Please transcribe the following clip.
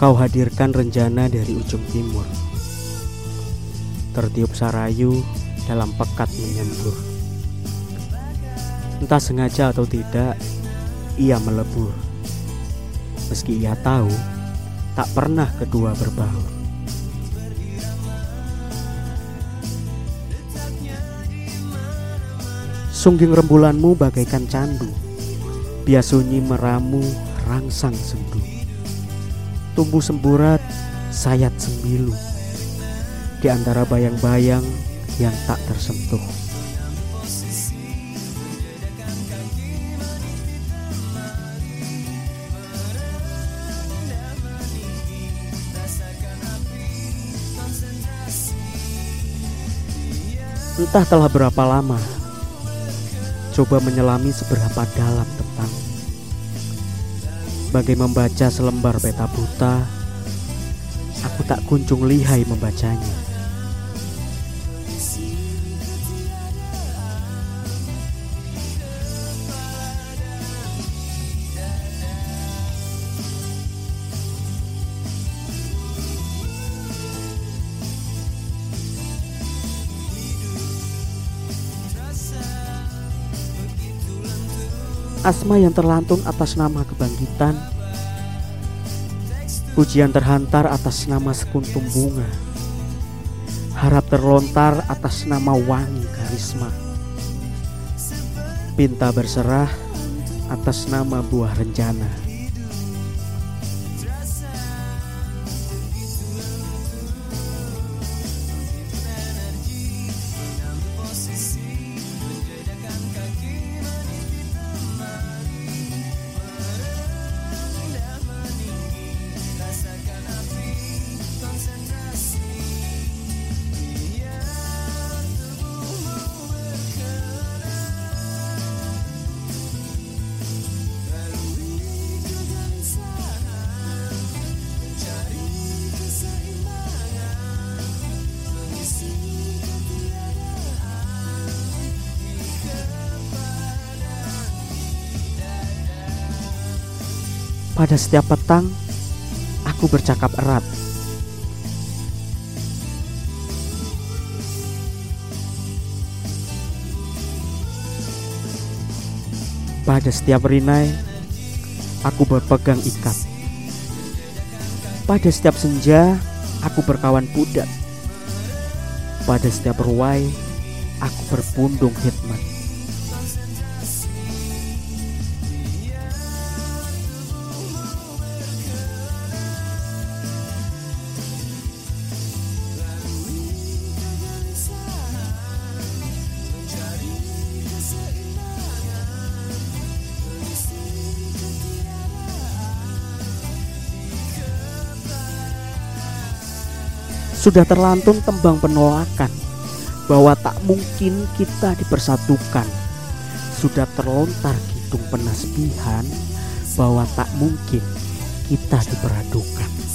Kau hadirkan rencana dari ujung timur. Tertiup sarayu dalam pekat menyembur. Entah sengaja atau tidak Ia melebur. Meski ia tahu Tak pernah kedua berbaur. Sungging rembulanmu bagaikan candu. Biasunyi meramu rangsang sendu Tumbuh semburat sayat sembilu. Di antara bayang-bayang yang tak tersentuh. Entah telah berapa lama Coba menyelami seberapa dalam tentang Bagai membaca selembar peta buta Aku tak kunjung lihai membacanya Asma yang terlantun atas nama kebangkitan. Pujian terhantar atas nama sekuntum bunga. Harap terlontar atas nama wangi karisma. Pinta berserah atas nama buah rencana Pada setiap petang, aku bercakap erat. Pada setiap rinai, aku berpegang ikat. Pada setiap senja, aku berkawan pudat. Pada setiap ruai, aku berpundung hikmat. Sudah terlantun tembang penolakan bahwa tak mungkin kita dipersatukan. Sudah terlontar kidung penasbihan bahwa tak mungkin kita diperadukan.